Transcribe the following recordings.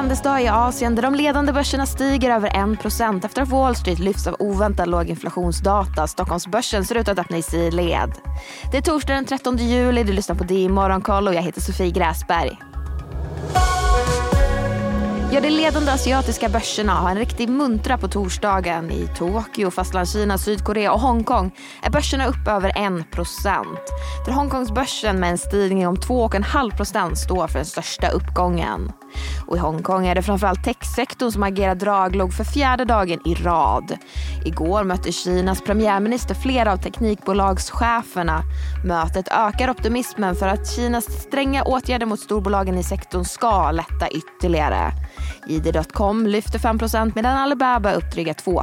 handelsdag i Asien där de ledande börserna stiger över 1% efter att Wall Street lyfts av oväntad låg inflationsdata. Stockholmsbörsen ser ut att öppna i sidled. Det är torsdag den 13 juli, du lyssnar på DI Morgonkoll och jag heter Sofie Gräsberg. Ja, de ledande asiatiska börserna har en riktig muntra på torsdagen. I Tokyo, Fastlandskina, Sydkorea och Hongkong är börserna upp över 1% Där Hongkongsbörsen med en stigning om 2,5% står för den största uppgången. Och i Hongkong är det framförallt techsektorn som agerar draglog för fjärde dagen i rad. Igår mötte Kinas premiärminister flera av teknikbolagscheferna. Mötet ökar optimismen för att Kinas stränga åtgärder mot storbolagen i sektorn ska lätta ytterligare. ID.com lyfter 5% medan Alibaba upp dryga 2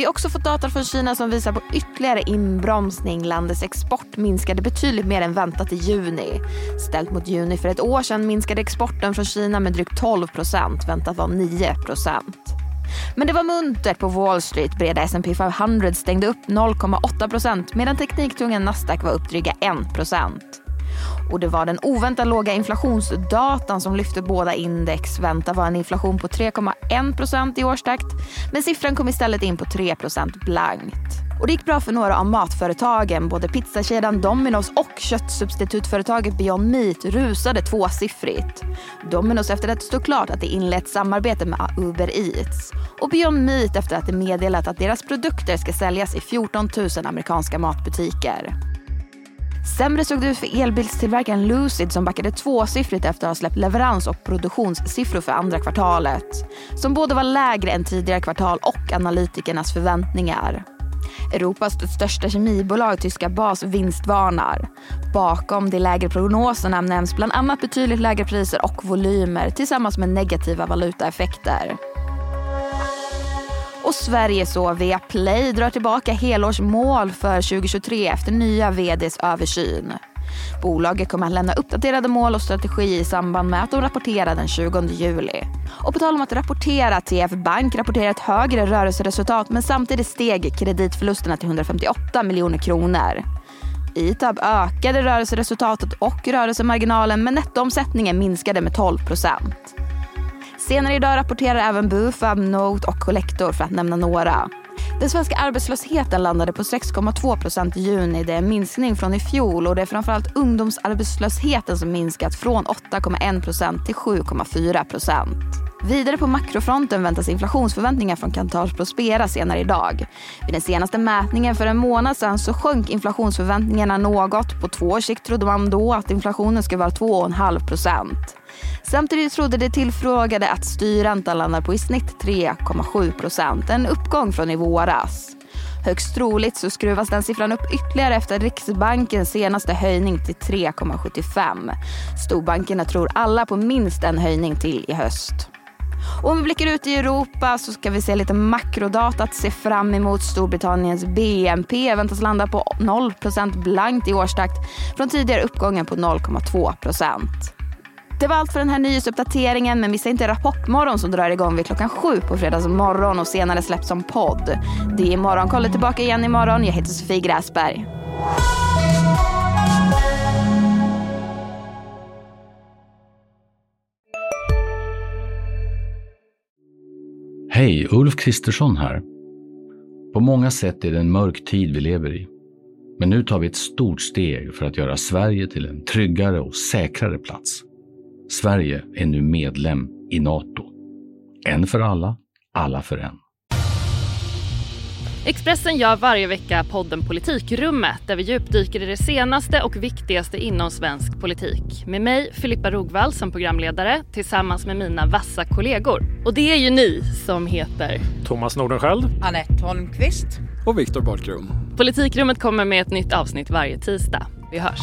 vi har också fått data från Kina som visar på ytterligare inbromsning. Landets export minskade betydligt mer än väntat i juni. Ställt mot juni för ett år sedan minskade exporten från Kina med drygt 12 procent. Väntat var 9 procent. Men det var muntert på Wall Street. Breda S&P 500 stängde upp 0,8 procent medan tekniktunga Nasdaq var upp dryga 1 procent. Och det var den oväntat låga inflationsdatan som lyfte båda index. Vänta var en inflation på 3,1% i årstakt. Men siffran kom istället in på 3 blankt. Och det gick bra för några av matföretagen. Både pizzakedjan Domino's och köttsubstitutföretaget Beyond Meat rusade tvåsiffrigt. Domino's efter att det stod klart att det inlett samarbete med Uber Eats. Och Beyond Meat efter att det meddelat att deras produkter ska säljas i 14 000 amerikanska matbutiker. Sämre såg det ut för elbilstillverkaren Lucid som backade tvåsiffrigt efter att ha släppt leverans och produktionssiffror för andra kvartalet. Som både var lägre än tidigare kvartal och analytikernas förväntningar. Europas största kemibolag, tyska Bas, vinstvarnar. Bakom de lägre prognoserna nämns bland annat betydligt lägre priser och volymer tillsammans med negativa valutaeffekter. Och Sverige så via Play drar tillbaka helårsmål för 2023 efter nya vds översyn. Bolaget kommer att lämna uppdaterade mål och strategi i samband med att de rapporterar den 20 juli. Och på tal om att rapportera, TF Bank rapporterar ett högre rörelseresultat men samtidigt steg kreditförlusterna till 158 miljoner kronor. ITAB ökade rörelseresultatet och rörelsemarginalen men nettoomsättningen minskade med 12 procent. Senare idag rapporterar även Bufab, Note och Collector för att nämna några. Den svenska arbetslösheten landade på 6,2 procent i juni. Det är en minskning från i fjol och det är framförallt ungdomsarbetslösheten som minskat från 8,1 procent till 7,4 procent. Vidare på makrofronten väntas inflationsförväntningar från Kantar Prospera senare idag. Vid den senaste mätningen för en månad sedan så sjönk inflationsförväntningarna något. På två års sikt trodde man då att inflationen skulle vara 2,5 procent. Samtidigt trodde de tillfrågade att styrräntan landar på i snitt 3,7 procent. En uppgång från i våras. Högst troligt så skruvas den siffran upp ytterligare efter Riksbankens senaste höjning till 3,75. Storbankerna tror alla på minst en höjning till i höst. Och om vi blickar ut i Europa så ska vi se lite makrodata att se fram emot. Storbritanniens BNP väntas landa på 0% blankt i årstakt från tidigare uppgången på 0,2 det var allt för den här nyhetsuppdateringen men missa inte Rapportmorgon som drar igång vid klockan sju på fredags morgon och senare släpps som podd. Det är Morgonkollet tillbaka igen imorgon. Jag heter Sofie Gräsberg. Hej, Ulf Kristersson här. På många sätt är det en mörk tid vi lever i. Men nu tar vi ett stort steg för att göra Sverige till en tryggare och säkrare plats. Sverige är nu medlem i Nato. En för alla, alla för en. Expressen gör varje vecka podden Politikrummet där vi djupdyker i det senaste och viktigaste inom svensk politik. Med mig, Filippa Rogvall, som programledare tillsammans med mina vassa kollegor. Och det är ju ni som heter Thomas Nordenskjöld, Anette Holmqvist och Viktor Bartkron. Politikrummet kommer med ett nytt avsnitt varje tisdag. Vi hörs.